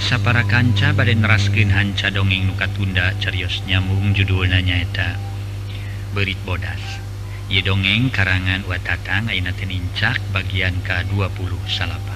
sapara kanca bade raskin hanca dongeng nuka tunda carios nyambung judul nanyaeta berit bodas. Ye dongeng karangan watatang Ainateninncak bagian ke-20 salapan.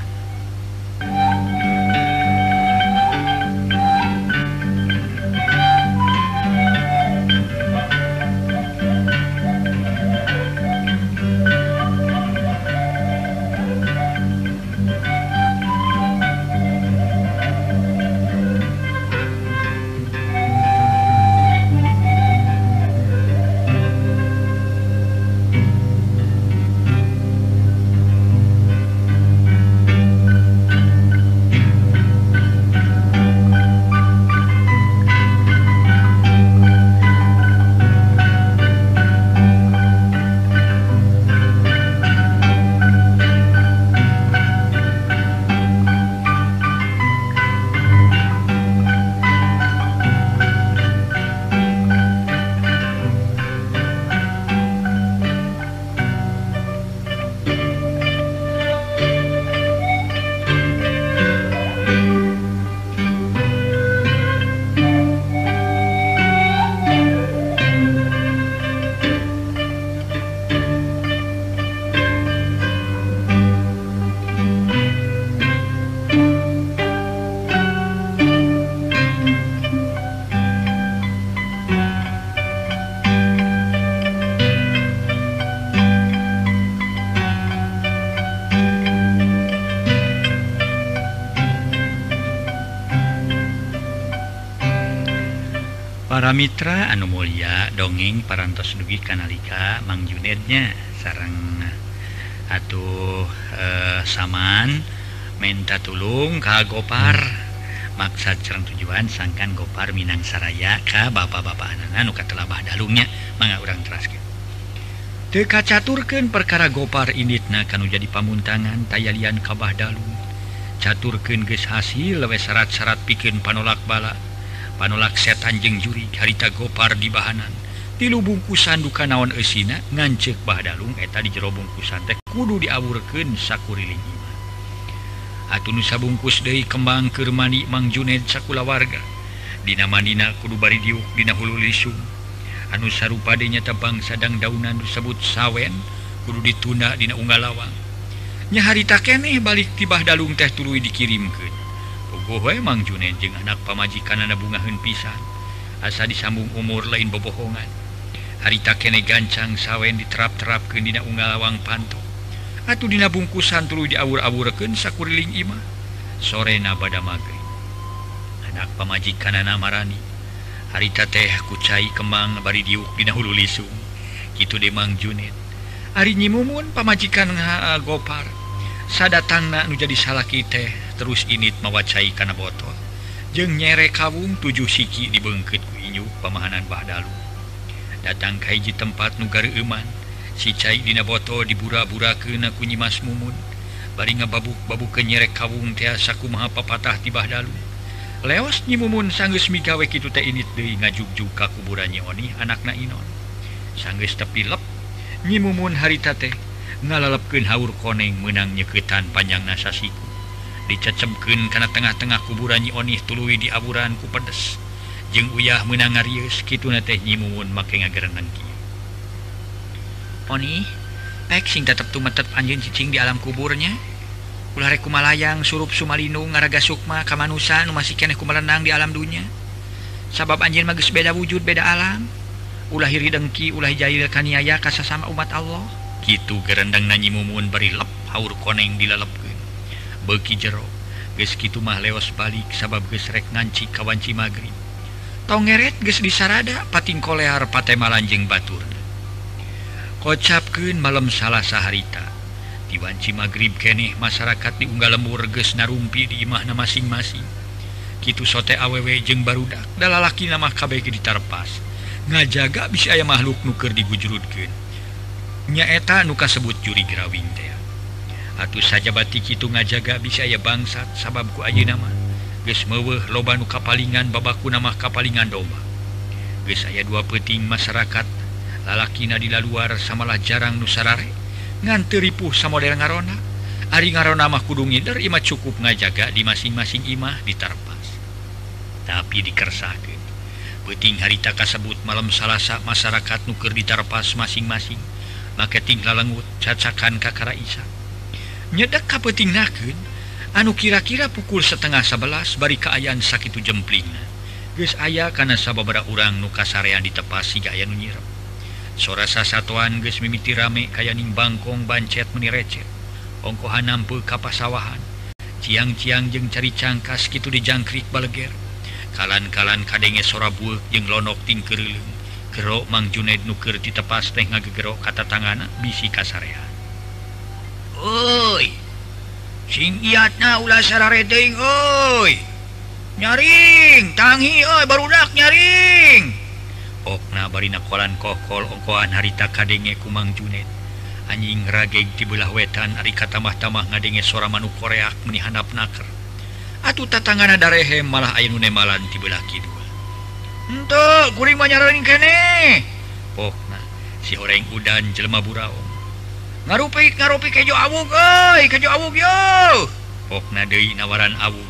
para Mitra Anu Mulia dongeng parantos dugi kanalika Mang Junednya. Sarang atuh eh, saman menta tulung ka Gopar. Hmm. Maksad serang tujuan sangkan Gopar Minang Saraya ka bapak-bapak anak anu katelabah dalungnya mangga urang teraskeun. Teka caturkeun perkara Gopar initna kanu jadi pamuntangan tayalian kabah dalung. Caturkeun geus hasil lewe syarat-syarat pikeun panolak bala. panolak setan jeung juri harita gopar di bahanan. Tilu bungkusan duka naon esina ngancek bahdalung eta di jero bungkusan teh kudu diawurken sakkurlingima atu nusa bungkus Dei kembang Kermani Mang Juned sakula warga Dina Mandina kudu bari diuk Dina hulu lisung. Anu sarupadenya tebang sadang daunan disebut sawen kudu ditunda Dina Ungalawang nya harita keneh balik tibah Dalung teh tuluy dikirimkeun. bogohwe eh, Mang June jeung anak pamajikan anak bungahan pisan. Asa disambung umur lain bobohongan harita kene gancang sawen diterap-terap ke Dina unggalawang panto. Atuh dina bungkusan tulu diawur-awurken sakuriling Imah sore na pada maghrib anak pamajikan anak marani. Harita teh kucai kembang bari diuk Dina hulu lisung. Gitu Demang Junet Ari nyimumun pamajikan nga eh, gopar. Sadatang nu jadi salaki teh. terus init mawacai kana botol jeng nyere kawung tujuh siki dibengket kuinyu pemahanan Badalu datang kaiji tempat nugara Iman sicai dina botol dibura-bura ke naku nyimas mumun. Bari ngababuk babu ke nyerek kawung teasaku maha papatah di Badalu leos nyi mumun sanggeus migawe kitu teh init deui ngajugjug ka kuburannya Oni anakna Inon. Sanggeus tepi lep nyi mumun harita teh ngalalapkeun haur koneng menang nyeketan panjang nasasiku dicecemkeun karena tengah-tengah kuburannya Onih tului di aburanku pedes. Jeung uyah menang Arius Ki teh mumun make ngagerengki Oni pek sing tetap tumetep anjeun cicing di alam kuburnya? Ulah rek malayang surup Sumalindung ngaraga Sukma kamanusan masih keneh ku merenang di alam dunia sabab anjeun mah geus beda wujud beda alam. Ulah hiri dengki ulah jahil kaniaya kasasama umat Allah. Gitu gerendang nanyi mumun bari lep haur koneng dilalep beki jero. Geski mah lewas balik sabab gesrek nganci kawanci magrib. Tongeret ges disarada pating kolehar patema lanjeng batur. Kocapkeun malam salah saharita diwanci magrib keneh masyarakat diunggal lembur ges narumpi di imahna masing-masing. Kitu sote awewe jeng barudak dalalaki nama kabeh ditarpas ngajaga bisa aya makhluk nuker digujurudkeun nyaeta nuka sebut juri grawing teh. Atuh saja batik itu ngajaga bisa ya bangsat sababku Aji nama. Guys meweh loba nu kapalingan babaku nama kapalingan domba. Ges saya dua peting masyarakat lalaki nadila luar samalah jarang nusarare nganteripuh sama samodel ngarona. Ari ngarona mah kudu ngider imah cukup ngajaga di masing-masing imah diterpas tapi dikersakeun. Peting harita kasebut malam salasa masyarakat nuker diterpas masing-masing. Marketing lalengut cacakan kakara isak nyedak kapetingnakeun anu kira-kira pukul setengah 11 bari keayaan sakitu jempling. Geus aya kana sababara urang nu kasarean si gaya nu nyirep. Sora sasatuan geus mimiti rame kayaning bangkong bancet menirecet ongkohan nampu ka pasawahan. Ciang-ciang jeung cari cangkas kitu dijangkrik baleger. Kalan-kalan kadenge sora bueuk jeung lonok ting gerok Mang Junaid nuker ditepas teh ngagegero kata tangan bisi kasarean. singgiatnya ulasara rating Oi. Nyaring tangi Oi barudak nyaring. Okna barina kolan kokol ongkoan harita kadenge kumang Junet. Anjing rageg di belah wetan ari katamah-tamah ngadenge sora manu koreak menihanap naker. Atuh tatangana darehe malah ayeuna nemalan dibelah kidul. Entuk kuring mah kene. Keneh Pokna si horeng udan jelema burao ngarupi ngarupi kejo awuk euy kejo awuk yo. Oh, Pokna deui nawaran awuk.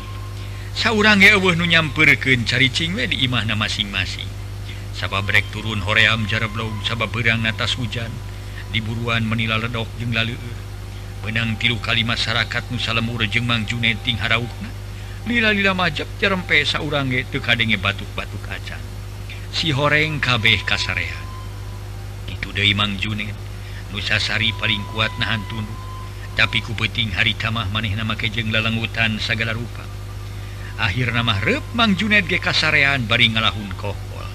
Saurang ge eueuh nu nyampeurkeun caricing we di imahna masing-masing. Sabab brek turun hoream jarab laung sabab beurang natas hujan. Diburuan menila ledok jeung laleueuh benang tilu kali masyarakat nu salemur jeung Mang Junet ting haraukna. Lila-lila majab jarempe saurang ge teu kadenge batuk-batuk acan. Si horeng kabeh kasarehan. Itu deui Mang Junet. Nusasari paling kuat nahan tunduk. Tapi kupeting haritamah maneh nama kejeng lalangutan segala rupa. Akhir nama rep Mang Juned ge kasarean bari ngalahun kohol.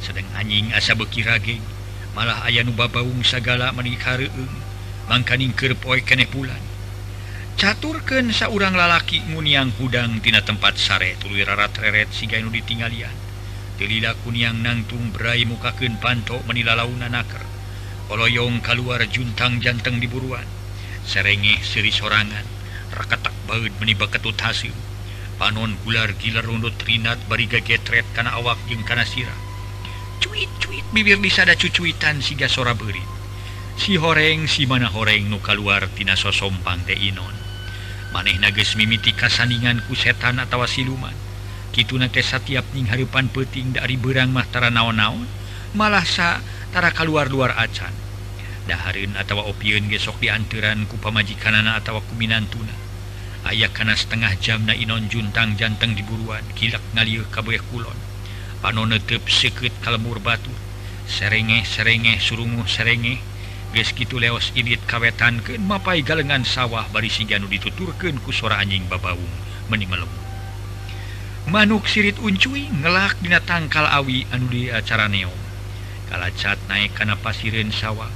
Sedang anjing asa bekirage malah aya nu babaung sagala manikareung mangkaning poe keneh bulan caturkeun seorang lalaki nguniang hudang tina tempat sare tuluy rarat reret siga nu ditinggalian telila kuniang nangtung berai mukakeun pantok menila launa naker. koloyong keluar juntang jantan diburuan serenge siri sorangan. Raketak baut meniba ketut hasil panon gular gila runut Trinat bariga getret karena awak jeung karena sirah. Cuit-cuit bibir disada cucuitan siga sora beri si horeng si mana horeng nuka luartina sosompang teh Inon. Maneh nages mimiti kasaningan ku setan atawa siluman Kituna tesa tiapning harapan peting dari berang Mahtara naon-naon. Malah sa tara keluar-luar acan. Daharin atau opiun gesok diantiran ku pemajikan anak atau kuminantuna ayaah karena setengah jam na Inon juntang janteng diburuan kilak ngaliu kabeh kulon. Panon netep sekret kalemur batu. Serenge serenge surungu serenge. Geskitu leos init kawetan ke mapai galengan sawah bari siganu dituturken ku suara anjing babaung meni melemu manuk sirit uncui ngelak dina tangkal awi anu di acara neong. kalacat naik karena pasirin sawah.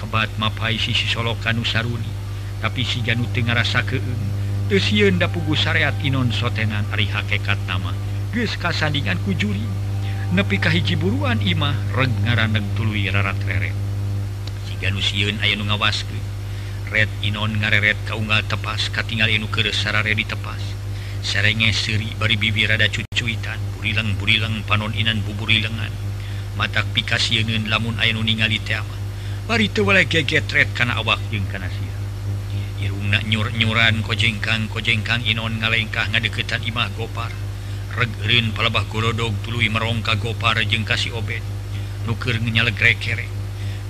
Kebat mapai sisi solokan Nusaruni tapi si Janu Tenggara sakeun sienda pugu syariat Inon sotenan Ari hakekat nama. Ges kasandingan kujuri. Nepi kahiji buruan Imah reg ngaraneg tulu rarat reret. Siun aya ngawas ngawaskeun Red Inon ngareret kaunggal tepas katingal inu ke sarare di tepas. Serenge seri bari bibi rada cucuitan burileng burileng panon inan buburi lengan. mata pikasiun lamun aya ningali tema bari tewala gegetret kana awak jeung kana sia. Irungna nyur-nyuran kojengkang kojengkang inon ngalengkah ngadeketan imah gopar. Regrin palebah gorodog tuluy merongka gopar jeung kasih obed. Nuker ngenyalegrek kere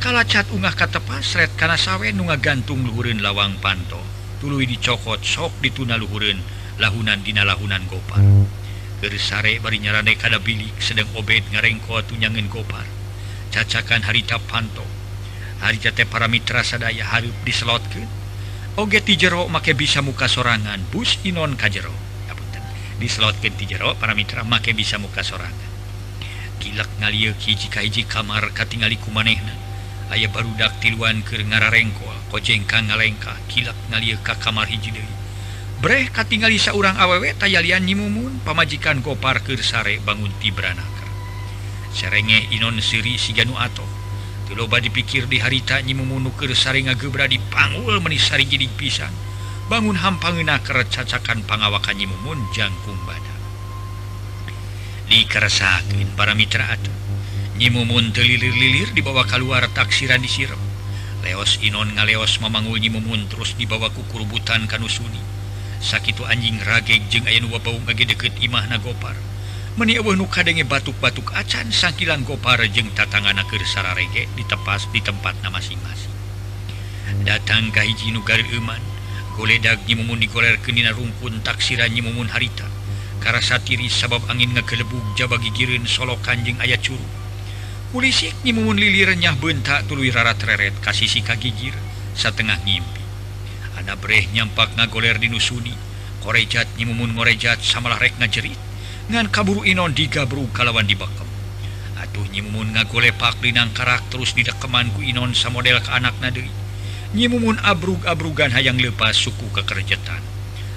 kala cat ungah kata pasret kana sawe nunga gantung luhurin lawang panto. Tuluy dicokot sok dituna luhurin lahunan dina lahunan gopar. dari sare bari nyarane kada bilik sedang obed ngarengko tunyangin gopar. Cacakan harita panto. Harita teh para mitra sadaya hareup diselotkeun. Oge ti jero make bisa muka sorangan. Bus inon ka jero. Apunten diselotkeun ti jero para mitra make bisa muka sorangan. Gilak ngalieu hiji ka hiji kamar katingali kumanehna. Aya barudak tiluan keur ngararengkol kojengka ngalengka. Kilak ngalieuk ka kamar hiji deui. breh katingali seorang awewe tayalian nyimumun pamajikan koparkir sare bangun Tibranaker serenge Inon Siri Siganuato tuloba dipikir di harita nyimumunukir sare ngagebra di pangul menisari jadi pisan. Bangun hampangenaker cacakan pangawakan nyimumun jangkung badan. Dikeresakin para mitra atuh nyimumun telilir-lilir dibawa keluar taksiran disiram. Leos Inon ngaleos memanggul nyimumun terus dibawa kukurubutan kanusuni. sakit anjing rage jeung aya wabau bagi deket Imah Nagopar meniwuh kadenge batuk-batuk acan sakilan gopar jeung tatangan kesara sararege ditepas di tempatnya masing-masing. Datang Kaiji Nugari Iman goledag nyimumun digoler kenina rumpun taksiran nyimumun harita. Karena satiri sabab angin ngekelebuk jaba gigirin Solo Kanjeng ayat curu. Nyimumun mumun lilirnyah bentak tulu rarat reret kasih si kagigir setengah ngimpi. Anabreh nyampak ngagoler di nusuni. Korejat nyimumun ngorejat samalah rek ngajerit ngan kaburu inon digabru kalawan dibakam atuh nyimumun ngagolepak linang karak terus didekeman ku inon samodel ke anak nadei nyimumun abrug-abrugan hayang lepas suku kekerjetan.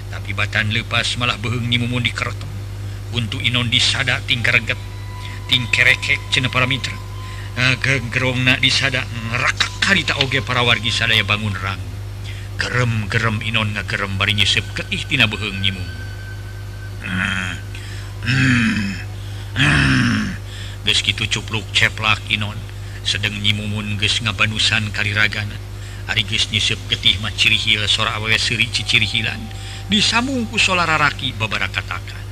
Tapi batan lepas malah beheng nyimumun dikeretem untuk inon disada tingkereget tingkerekek cina para mitra Agak gerong nak disada ngerakak kali tak oge para wargi sadaya bangun rang gerem gerem inon nga gerem bari ke ihtina beheng nyimu. Ges gitu cupluk ceplak inon. Sedang nyimumun ges ngabanusan kaliragana hari ges nyisep getih mah ciri hil sora awewe seri ciciri hilan disambung ku solara raki babara katakan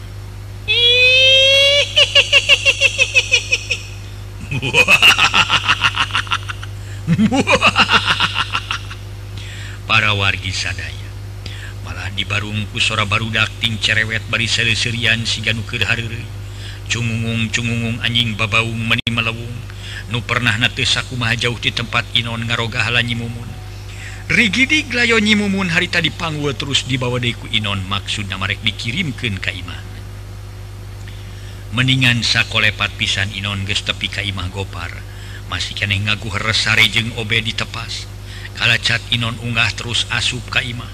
para wargi sadaya. Malah dibarungku sora baru dakting cerewet bari seri-serian siganukir Harre cungungung-cungungung anjing babaung meni melewung nu pernah natesakumaha jauh di tempat Inon ngaroga halanyi mumun Rigidi glayonyi mumun harita dipanggu terus dibawa deku Inon maksud namarek dikirimkan Kaimah mendingan sakolepat pisan Inon gestepi Kaimah Gopar. Masih kene ngaguh resare jeung obe ditepas kalacat Inon unggah terus asup Kaimah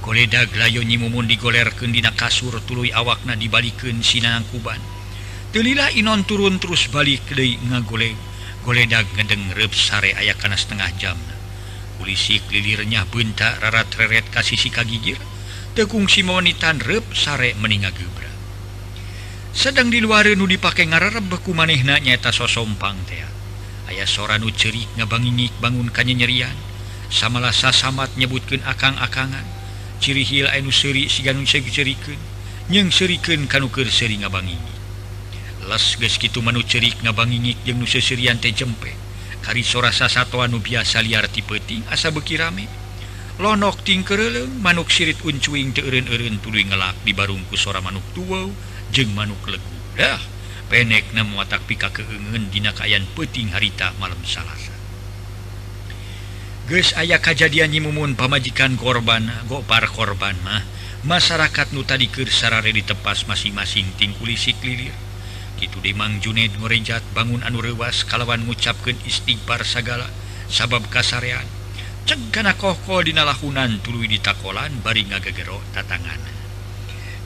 goleda layo nyimumun digolerkendina kasur tului awakna dibalikken Sinang Kuban telilah Inon turun terus balik Kede ngagole. Goledag ngedeng rep sare aya karena setengah jam. Polisi kelilirnya bentak rarat reret kasih sika gigir. Tekung Simonitan rep sare meninga gebra sedang di luar nu dipakai ngararep beku manehna nyata sosompang tea. Aya sora nu cerik ngabangingik bangun kanya nyerian samalah sasamat nyebutkan akang-akangan. Cirihil anu seri siganun ceriken nyeng seriken kanuker seri ngabangingi. Las geus kitu manu cerik ngabangingik jeung nu seserian teh jempe. Kari sora satwa nu biasa liar ti peuting asa beuki rame lonok tingkereleng manuk sirit uncuing teu eureun-eureun tuluy ngelak di barungku sora manuk tuwa jeung manuk legu. Dah penek na watak pika keengen dina kaayaan peuting harita malam salah Ges ayah kejadian nyimumun pamajikan korban gopar korban mah. Masyarakat nu tadi kesarare ditepas masing-masing tingkulisik lilir gitu Demang Junid merenjat bangun anu rewas kalawan ngucapkeun istighfar segala sabab kasarean. Cegana kohko dinalahunan tuluy ditakolan bari ngagegero tatangan.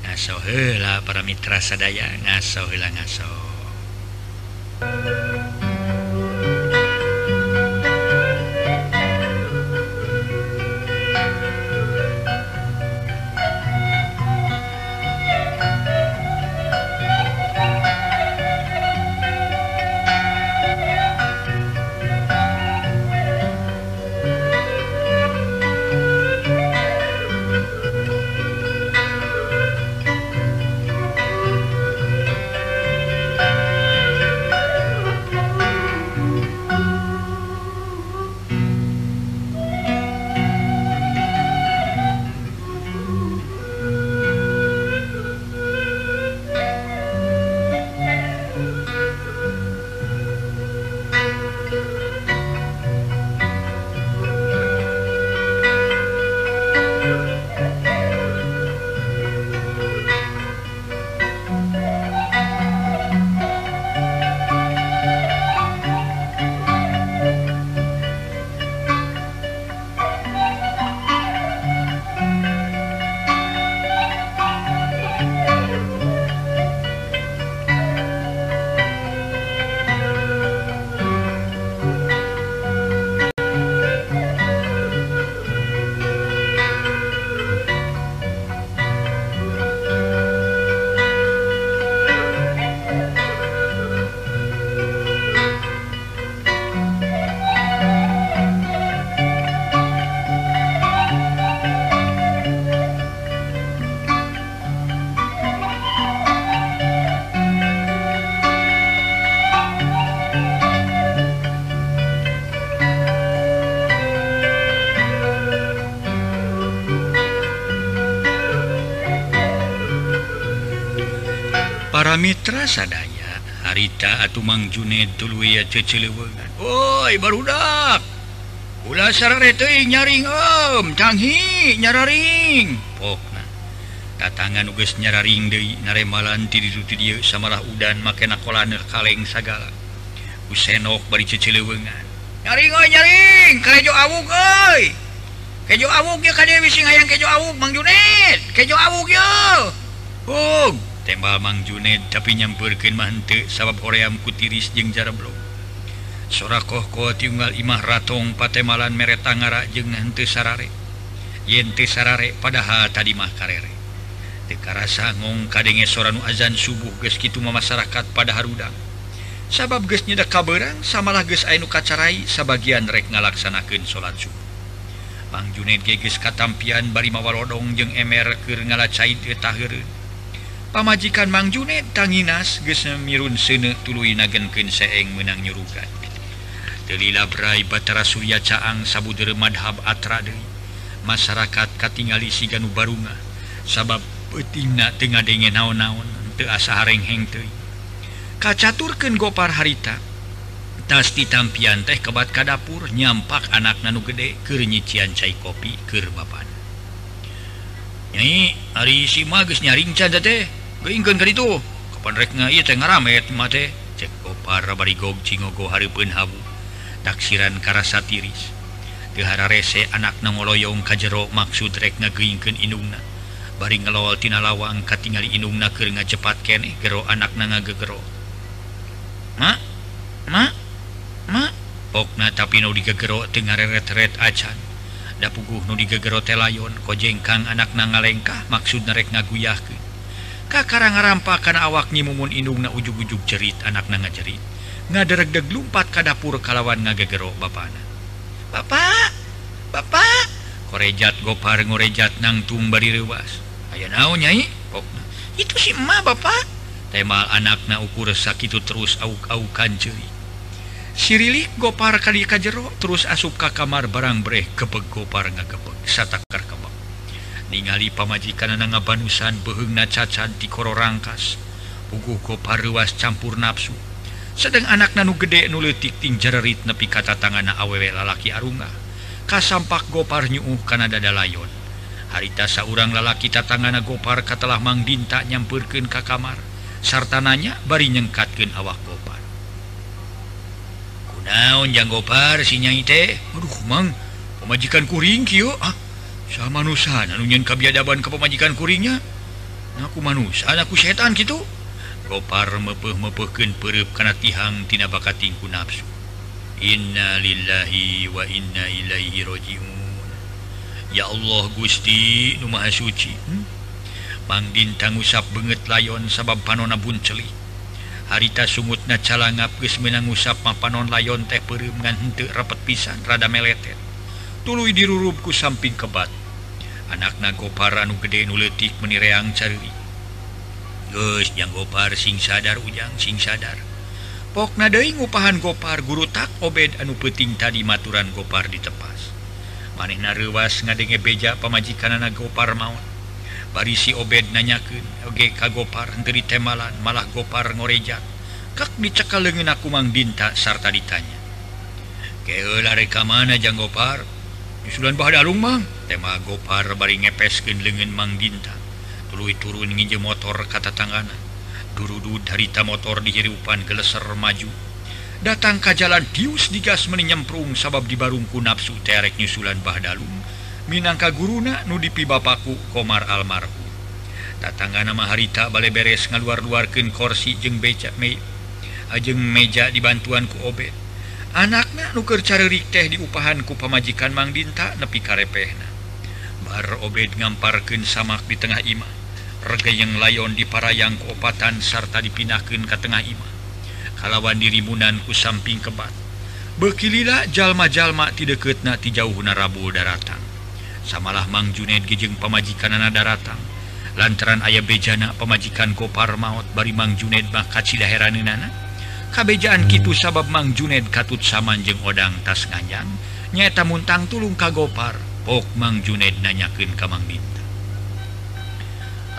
Ngasohela para mitra sadaya ngaso hela ngaso. sadaya harita atau Mang June Woi barudak. Nyaringhi nyaring tatangan uges nyaring De naremalan tiuti samalah udan make kolaner kaleng sagala. Usenok bari cecelengan nyaring oi, nyaring kejo awuk oi. kejo awuk ya kadeu bising hayang kejo awuk Mang Juned kejo awuk yo Hug tembal Mang Juned tapi nyampurkan mantik sabab oream kutiris jeung sora kohko tinggal Imah Ratong Patemalan meretangara jeung hente sarare. Yente sarare padahal tadi mah karere. Teka rasa ngong kadenge soranu azan subuh ges gitu masyarakat pada harudang sabab ges nyeda kaberang samalah ges ainu kacarai sebagian rek ngalaksanakeun sholat subuh. Bang Juned geges katampian bari mawalodong jeung emer keur ngalacai teu taheureun. pamajikan Mang Junet tanginas gesemirun sene tulu nagenken seeng menang nyurugan Delila Brai Batara Surya Caang Sabudere Madhab Atra masyarakat katingali Siganu Barunga. Sabab petina tengah denge naon-naon te asa harengheng te kacaturken gopar harita. Tas tampian teh kebat ka dapur nyampak anak nanu gede keur nyician cai kopi keur bapan. Nyai hari si magis nyaring teh. keingkan itu kapanreknya ieu teh ngaramet mate. Cek para barigog cingogo hareupeun habu. Taksiran karasa tiris Gehara rese anak ka jero maksud rek ngageingkan inungna bari ngelol tina lawang katingali indungna keur ngacepat kene gero anak na ngagegero. Ma? Ma? Ma? Okna tapi nu digegero teu ngareret-ret acan. Da puguh nu digegero teh layon kojengkang anak na ngalengkah maksud rek ngaguyahkeun. kakara ngarampakan awaknya mumun indung na ujug-ujug cerit anak na ngacerit ngaderegdeg lumpat ka dapur kalawan ngagegero bapana Bapak Bapak korejat gopar ngorejat nangtung bari rewas aya naon nyai? Kokna. itu si emak bapak temal anakna ukur sakitu terus auk-aukan cerit Sirilik gopar kali ka jero terus asup ka kamar barang breh kebeg gopar ngakebeg satakar ningali pamajikan na ngabanusan behegna cacat di koro rangkas. Pugu kopar ruas campur nafsu sedang anak nanu gede nuletikting jerit nepi kata tangan awewe lalaki Arunga. Kasampak gopar nyuuh dada layon. Harita saurang lalaki tatangana gopar katalah Mang Dinta nyampurken ka kamar. Sarta nanya bari nyengkatkeun awak gopar. Kunaon jang gopar si nyai teh? Aduh mang pemajikan kuring kieu ah. sama manusia nunyin kebiadaban ke pemajikan kurinya aku manusia anakku setan gitu? Gopar mepeh mepehken perup karena tihang tina bakatingku nafsu. Innalillahi wa inna ilaihi rojiun ya Allah Gusti Nu Maha Suci hmm? Mangdin tang usap banget layon sabab panona bunceli harita sungutna calangap geus meunang usap mah panon layon teh peureuum ngan henteu rapet pisan rada meletet. Tuluy dirurupku samping kebat. anakna gopar anu gede nuletik menireang cari. Gus yang gopar sing sadar ujang sing sadar. Pokna deing ngupahan gopar guru tak obed anu peting tadi maturan gopar ditepas. Maneh narewas ngadenge beja pamajikan anak gopar maut bari si obed nanyakeun oge ka gopar henteu temalan malah gopar ngorejat. Kak dicekal leungeun aku mang dinta? Sarta ditanya. Keula reka mana jang gopar? Disulan bah Alung Mang tema gopar bari ngepeskin lengan Mang Dinta tului turun nginje motor kata tangana durudu darita motor dihirupan geleser maju. Datang ke jalan dius digas menyemprung sabab dibarungku nafsu terek nyusulan Bahdalung Minangka guruna nudipi Bapakku Komar almarhum. Datangga nama harita bale beres ngaluar-luarkan korsi jeng becak me ajeng meja dibantuan ku obet anaknya nuker carerik teh diupahanku pemajikan Mang Dinta nepi karepehna. Bar Obed ngamparken samak di tengah imah. Rega yang layon di parayang keopatan sarta dipinahkan ke tengah imah. Kalawan dirimunan ku samping kebat. Bekilila jalma-jalma ti deketna ti jauhna rabul daratan samalah Mang Juned gejeng pemajikan anak daratan lantaran ayah bejana pemajikan kopar maut bari Mang Juned mah kacilaheranana kabejaan Kitu sabab Mang Juned katut samanjeng odang tas nganyang nyaeta muntang tulung kagopar pok Mang Juned nanyakin kamang Dinta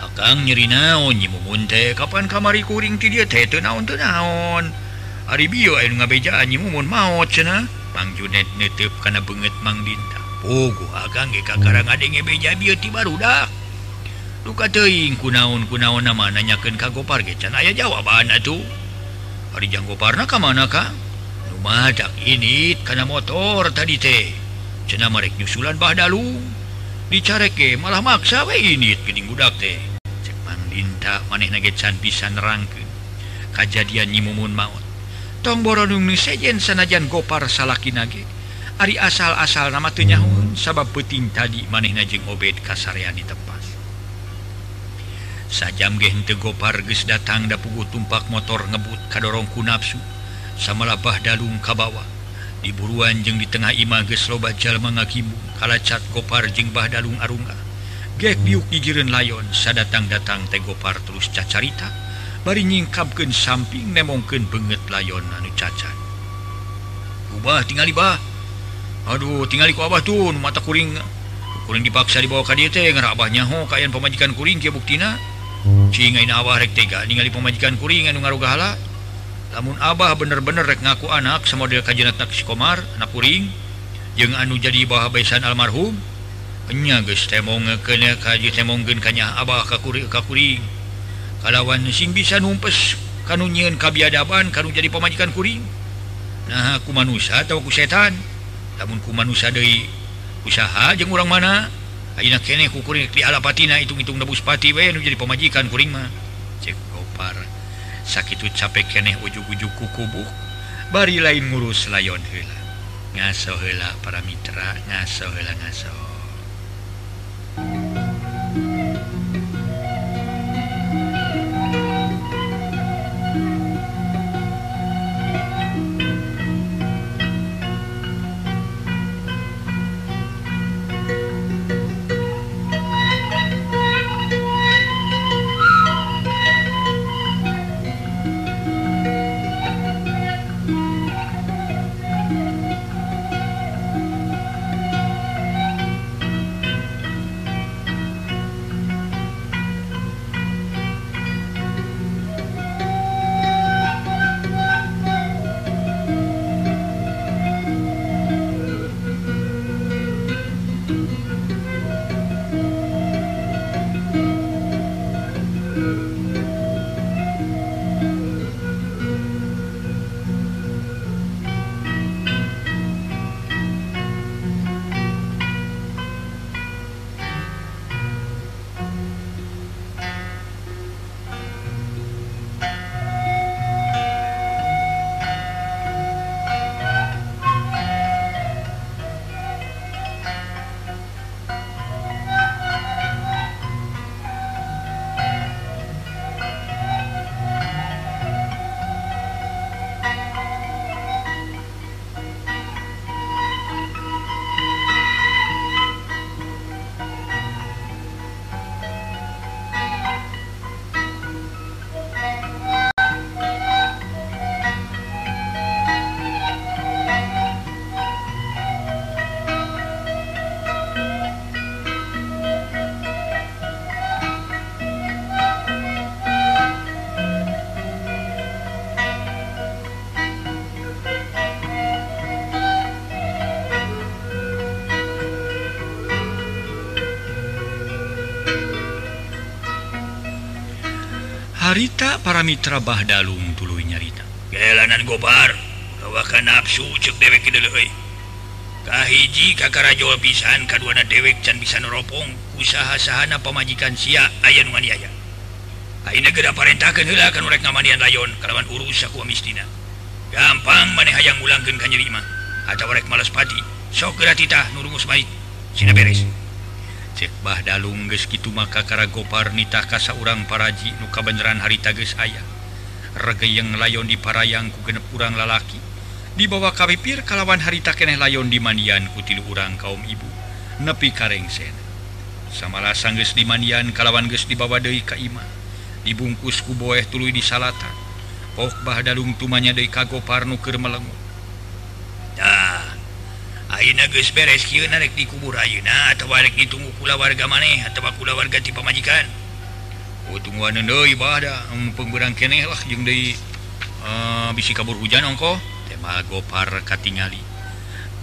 Akang nyeri naon oh, nyimumun teh kapan kamari kuring ti dia teh naon teu naon. Ari bio anu ngabejaan nyimumun maot cenah. Mang Juned netep kana beungeut Mang Dinta Pogo akang ge kakara adenge beja bieu ti barudak Luka teuing kunaon-kunaon nama nanyakeun kagopar ge can. Aya jawaban atuh hari janggo parna mana Kang numadak ini karena motor tadi teh. Cena merek nyusulan bah dalu. Dicareke malah maksa we ini gening budak teh. Cek mandinta maneh nagecan bisa nerangkeun kajadian nyi mumun maot. Tong borodung nu sejen sanajan gopar salaki nage. Ari asal-asal nama teu nyahun sabab peuting tadi manehna jeung Obed kasarean di tempat. sajam geng tegopar ges datang da pugu tumpak motor ngebut kadorongku nafsu samalah bah dalung kabawa diburuan jeng di tengah ima ges loba jalma ngakimu kalacat gopar jeng bah dalung arunga. Gek biuk gigireun layon sadatang datang tegopar terus cacarita. Bari nyingkapkeun samping nemongkeun banget layon anu cacat. Ubah tingali bah. Aduh tingali ku abah tuh mata kuring. Kuring dipaksa dibawa ka dieu teh ngarabahnya ho kayan pemajikan kuring kieu buktina ningali pemajikan kuring ngarugahala namun Abah bener-bener rek ngaku anak sama model kajjat taksi Komar anak kuring jeung anu jadi bah besan almarhum nya kanya Abah kakuri kakuring kalawan sing bisa numpes kanunyiin kabiadaban kalau jadi pemajikan kuring. Nah aku manusia atauku setan? Namunku manusia dari usaha jeung orang mana? patina hitung-hitung nebuspati jadi pemajikan kuringmah cekpar sakit capek keneh ujug-ujuku kubuh. bari lain ngurus layon hela heula para Mitra ngaso ngasola ngaso. harita para Mitra Bahdalung dulu nyarita. Kelanan gobar bawakan nafsu cek dewek kahiji kakara Jawa pisan kaduana dewek can bisa neropong usaha sahana pemajikan sia aya nu nganiaya ayeuna geura parentahkeun heula kana rek ngamanian layon kalawan urus aku amistina. Gampang maneh hayang ulangkeun ka nyeri mah. Atawa rek males pati. Sok geura titah nu baik. Sina beres. Bahdaung gitu Karagopar gopar nitahkasa urang paraji nuka beneran hari tages ayah rege yang layon di parayang ku genep urang lalaki. Dibawa kawipir kalawan harita keneh layon di manian ku tilu urang kaum ibu. Nepi karengsen samalah sangges di manian kalawan ges dibawa deui ka imah dibungkus ku boeh tuluy di salatan. Pok Bahdaung tumanya deui ka gopar nu keur melengut. berek di kubur Auna atau ditunggu pula warga maneh atau pula warga tipe majikan? Oh, Ibadah hmm, ah, bisi kabur hujan ongko tema gopar katingali.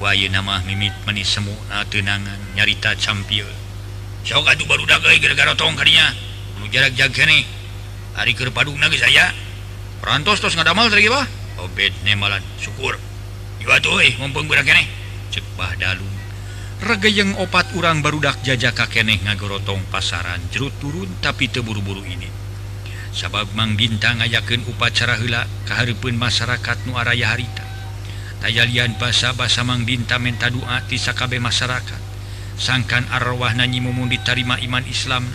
Wahyu nama mimit manis semu ah, tenangan nyarita campil. So tuh baru dagai gara-gara tong karinya nu jarak jaga nih hari ke padung nagi saya? Perantos terus nggak damal tadi bah. Obed nemalan syukur. Iwa tuh, mumpung budak nih. cek Bahdalung regeyeng opat urang barudak jaja kakeneh ngagorotong pasaran jerut turun tapi teburu-buru ini. Sabab Mang Bintang ngayaken upacara hela keharpun masyarakat nuaraya harita. Tayalian basa basa Mang Binta menta doa tisakabe masyarakat sangkan arwah nanyi mumun diterima iman Islam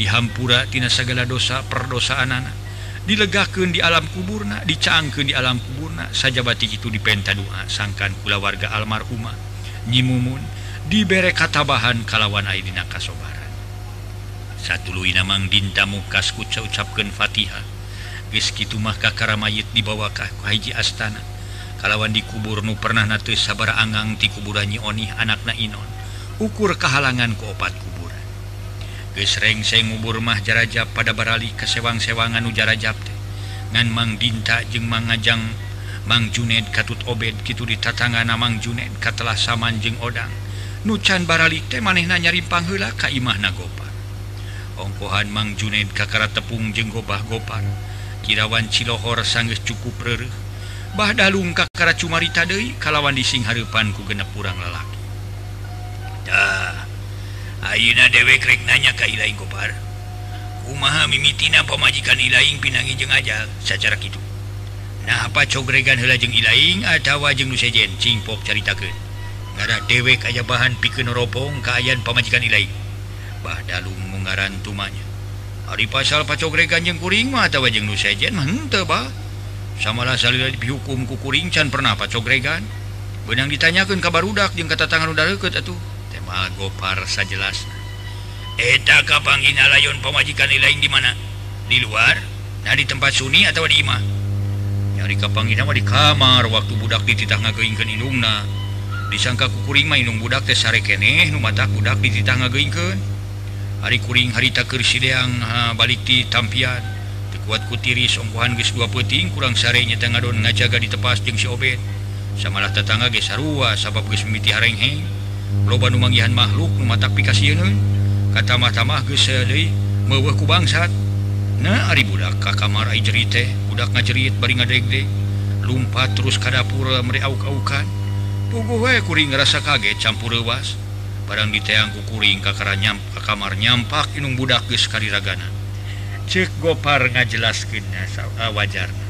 dihampura tina segala dosa perdosaan anak. dilegaken di alam kuburna dicangke di alam kuburna. Sajabati itu dipenta doa sangkan pula warga almarhumah nyimumun diberre katabahan kalawan Aidina kasobaran. Satu Luina Mang Dinta mukas kuca ucapkan Fatihah. Gitu mah kakara mayit dibawakah ku Haji Astana. Kalawan dikubur nu pernah natu sabar Anggang ti kuburanyi Onih anak na Inon. Ukur kehalangan keopat kubur. gesreng saya ngubur mah jarajab pada barali kesewang-sewangan ujarajab teh. Ngan Mang Dinta jeung mangajang Mang Juned katut obed gitu ditatangga namang Juned katalah saman jeung odang. Nucan baralik teh manehna nyarimpang heula ka imah nagopar ongkohan Mang Juned kakara tepung jeung gobah-gopar kirawan Cilohor sanggeus cukup reueuh bah dalung kakara cumarita deui kalawan dising hareupan ku genep urang lalaki. Ayeuna dewek rek nanya ka Ilaing Gopar. Kumaha mimitina pamajikan Ilaing pinangi jeung ajal sacara kitu. Nah apa cogregan heula jeung Ilaing atawa jeung nu sejen cingpok caritakeun. Ngara dewek aja bahan pikeun ropong kaayan pamajikan Ilaing. Bah dalung mengaran tumanya. Ari pasal pacogregan jeung kuring mah atawa jeung nu sejen mah henteu bah. Samalah salila dihukum ku kuring can pernah pacogregan. Benang ditanyakeun ka barudak jeung kata tangan udah leukeut atuh. Algopar sajelas eta Kapangina layon pemajikan lain di mana di luar? Nah di tempat Sunni atau di imah? Nyari Kapangina mah di kamar waktu budak dititah ngageingkeun indungna disangka kukuring mah indung budak teh sare keneh nu mata budak dititah ngageingkeun hari kuring harita keur sideang ha, balik di tampian. Tekuat kutiri songkohan geus dua peuting kurang sare nya teh ngadon ngajaga di tepas jeung si Obed. Samalah tetangga geus sarua sabab geus mimiti hareng-heng loban numangihan makhluk mata kata katamah-tamah mewahku bangsat. Nah Ari budak ka kamar jerit teh budak ngajerit baring ngadegde lumpat terus kadapura mereauk-aukan pugu we kuring ngerasa kaget campur lewas barang diteangku kuring kakara nyam ka kamar nyampak inung budak geus kariragana cek gopar ngajelaskeun uh, wajarna.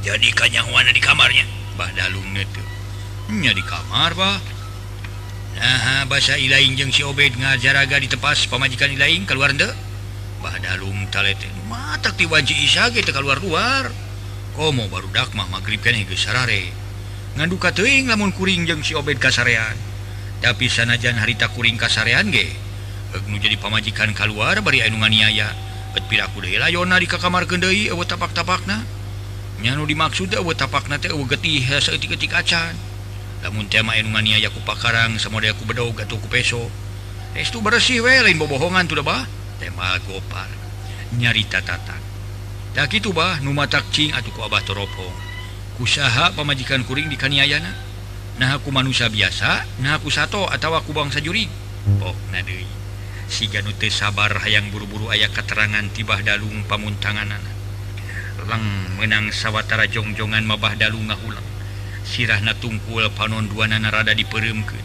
Jadi kanyang wana di kamarnya? Bah dalung tuh nya di kamar bah. Nah, bahasa Ilaing jeung si Obed ngajaraga ditepas pemajikan Ilaing keluar ende Badalum talete matak ti waji Isa gitu keluar luar. Komo baru dak mah magrib kan geus sarare. Nganduka teuing lamun kuring jeung si Obed kasarean. Tapi sanajan harita kuring kasarean ge Hek nu jadi pamajikan keluar bari anu nganiaya. Bet piraku deui layona di kamar deui eueuh tapak-tapakna. Nya nu dimaksud eueuh tapakna teh eueuh getih saeutik-eutik acan. namunku pakarang sama aku bedo gatuku peso. Itu bersih we bobohongan tuh bah. Tema gopar. Nyarita tatan tak itu bah numa takcing atau ku abah toropong kusaha pemajikan kuring di kaniayana. Nah aku manusia biasa nah aku sato atau aku bangsa juri. Pok nadei. Si ganute sabar hayang buru-buru ayah keterangan tibah dalung pamuntangan anak lang menang sawwatara jongjongan mabah dalung ngahulang. sirahna tungkul panon dua narada diperemkan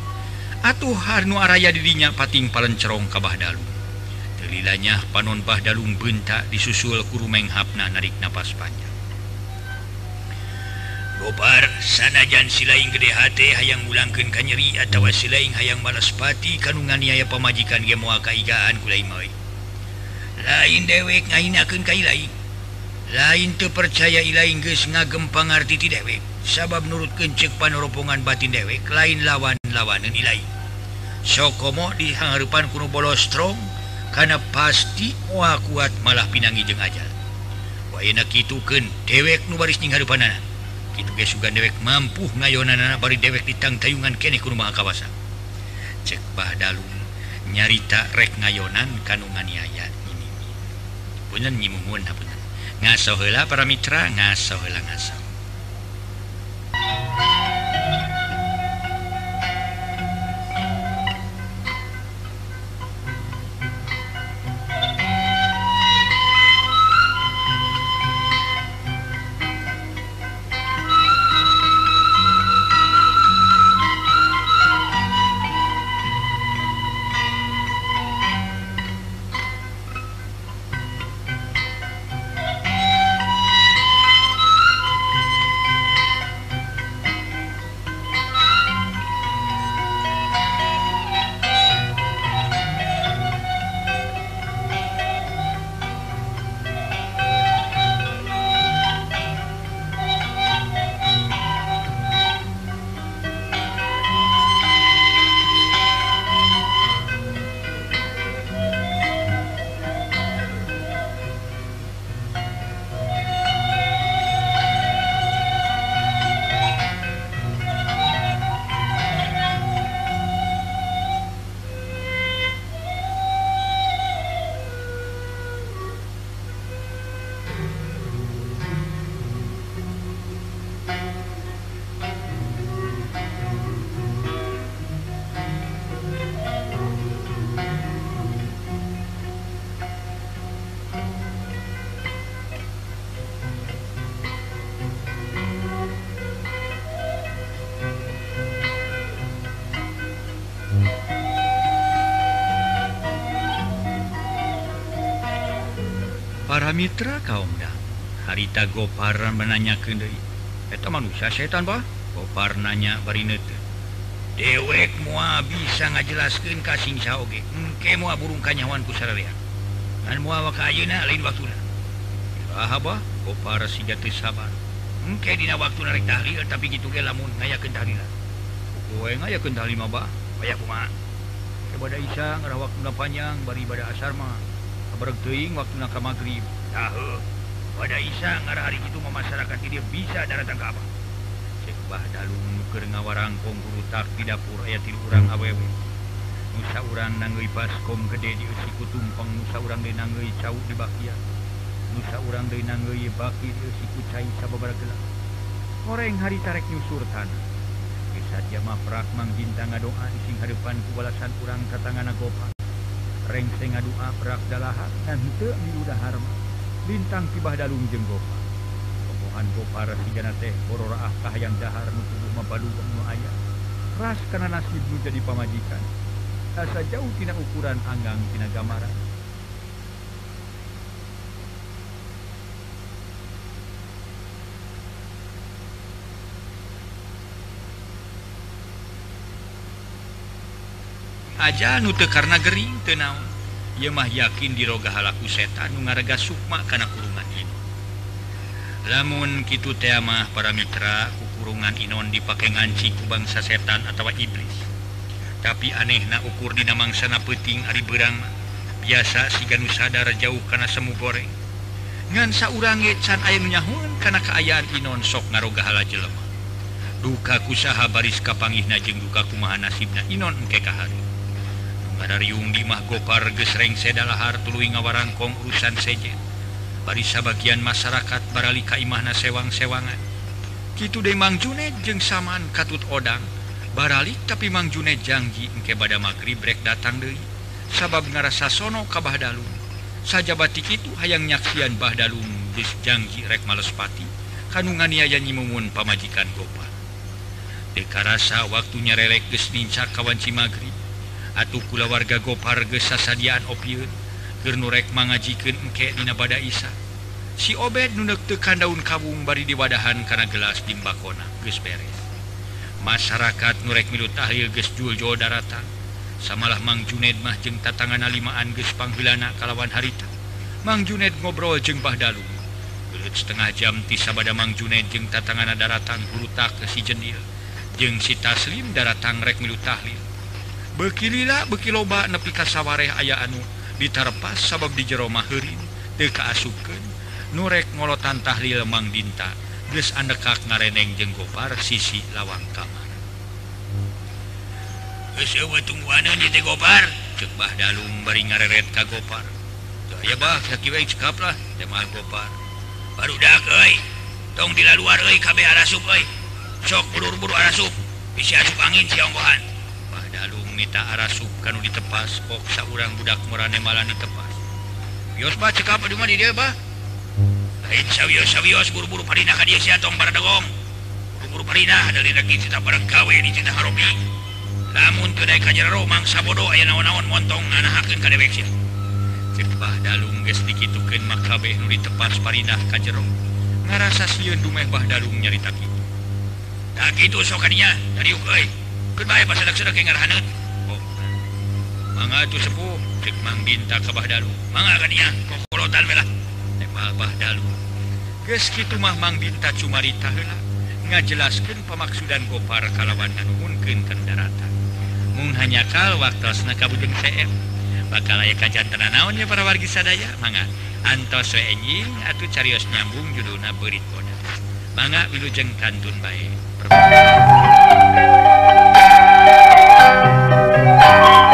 atuh Harnu Araya dirinya pating palencerong kabah dalung. Telilanya panon bah dalung bentak disusul kuru menghapna narik napas panjang. Gobar sanajan silain gede hati hayang mulangkan kanyeri atau silain hayang malaspati kanungan niaya pamajikan gemoa kaigaan kulai mawi lain dewek ngahin ka kai lain lain tuh percaya geus ngagem pangarti ti dewek sabab nurut kencek panoropongan batin dewek lain lawan lawanan nilai sokomo di hangpan kuno bolostrom karena pasti wa kuat malah pinangi jeng ajal. way kitukeun dewek nu baris ning nubarispan juga dewek mampu ngayonan bari dewek ditang tayungan kene ke rumah kawasan cek Badalum nyarita rek ngayonan kanungan ayat ini punya nyimungun punya ngasohela para Mitra ngaso ngaso. mitra kaumdang harita goparan menanya keeta manusia setan Pak gopar nanya dewek mua bisa ngajelaskan kasing sauge engke mua burung kanyawanku sararea dan mua waka ayeuna lain waktuna lahaba gopar sigati sabar. Engke dina waktu narik tahlil tapi gitu ge lamun ngayakeun tahlilan kowe ngayakeun tahlil mah ba aya kumaha ibadah isya ngarawak panjang bari ibadah asar mah. Kabareg teuing waktuna ka magrib tahu. Pada Isa hari itu memasyarakat dia bisa datang ke apa. Sebah dalu nuker ngawarangkong guru tak di dapur aya tiru urang awewe. Nusa urang nanggei baskom gede di usiku tumpang Nusa urang de nanggei cau di bakia. Nusa urang de nanggei baki di usiku cai sababara gelap Orang hari tarek nyusur tanah. Kisah jamah prak mang bintang ngadoa ising hadapan kubalasan urang katangan agopa. Reng sing ngadua prak dan ngante miudah harma. bintang tibah Dalung jeng Gopar. Pokohan Gopar hijana teh bororah ah kahayang dahar nu tubuh mabadu nu aya. Ras karena nasib jadi pamajikan. Asa jauh tina ukuran anggang tina gambaran. Aja nute karena gering tenaun ia mah yakin dirogahalaku setan ngaga Sukma karena kurungan ini. Lamun Kitu temamah para Mitra kukurungan Inon dipakai nganci ku bangsa setan atau iblis. Tapi aneh na ukur di namangsana peting Ari berang biasa siga nusadara jauh karena semu goreng. Ngansa urange can airnyahun karena keayaan Inon sok ngarogahala jelemah duka kusaha baris kapangih najeng duka kumaha nasibna Inon engkekahari pada Riung dimah Gopar gesreng sedalahhar tulu ngawarangkong urusan sejen barisa bagian masyarakat baralika Imahna sewang-sewangan. Kitu De Mang Juned jeung samaan katut odang. Baralik tapi Mang Juned janji engke bada magrib brek datang Dei sabab ngarasa sono kabah Dalum saja batik itu hayang nyaksian Bah Dalum dis janji rek malespati kanungan niaya nyimumun pamajikan Gopar. Dekarasa waktunya relek gesninca kawanci magrib. Atuh kula warga gopar gesasadian opiun Gernurek mengajikan engkek dina bada Isa. Si obed nunek tekan daun kabung bari diwadahan karena gelas dimbakona ges beres. Masyarakat nurrek milu tahlil gesjuljo daratan. Samalah Mang Juned mah jeng tatangan alimaan ges panggilanak kalawan harita. Mang Juned ngobrol jeng bah dalu gelut setengah jam ti sabada Mang Juned jeng tatangan daratan hulu tak ke si jendil. Jeng si taslim daratang rek milu tahlil. bekirilah bekiloba nepi kasawareh aya anu ditarepas sabab di jeromahin teka asuken nurek ngolotan tahlil lemang dinta geus andekak ngareneng jenggopar sisi lawang kamar. Cebah dalung bari ngareret ka gopar ya bah cekap lah gopar baru dah tong di luar kei arah sup sok buru-buru arah sup bisa asup angin siang mita Arasub kan ditepas koksa urang budak murane malah ditepas bios ba cekap di mana dia ba? Lain sawios sawios buru-buru parina ka dia Tong baradagong buru-buru parina dari lagi cita barang gawe di cita haromi lamun kedai kajar romang sabodo aya naon-naon montong nganahakeun ka dewek sia. Cek dalung geus dikitukeun makabe nu ditepas parinah ka jero ngarasa sieun dumeh bah dalung nyarita kitu. Da kitu sok kadinya dari euy. Goodbye, bae Sedak-sedak yang ngarahaneut. mangatu sepuh cek mang binta Bah Bahdalu mangga kania kokorotan melah teh mah Bahdalu geus kitu mah mang binta cumarita heula. Ngajelaskeun pamaksudan gopar kalawan nganuhunkeun kendarata mung hanya kal waktosna kabujeng TM bakal aya kajantenan naon ya para wargi sadaya? Mangga antos we enjing atuh carios nyambung judulna beurit bodas mangga wilujeng kantun bae. Thank you.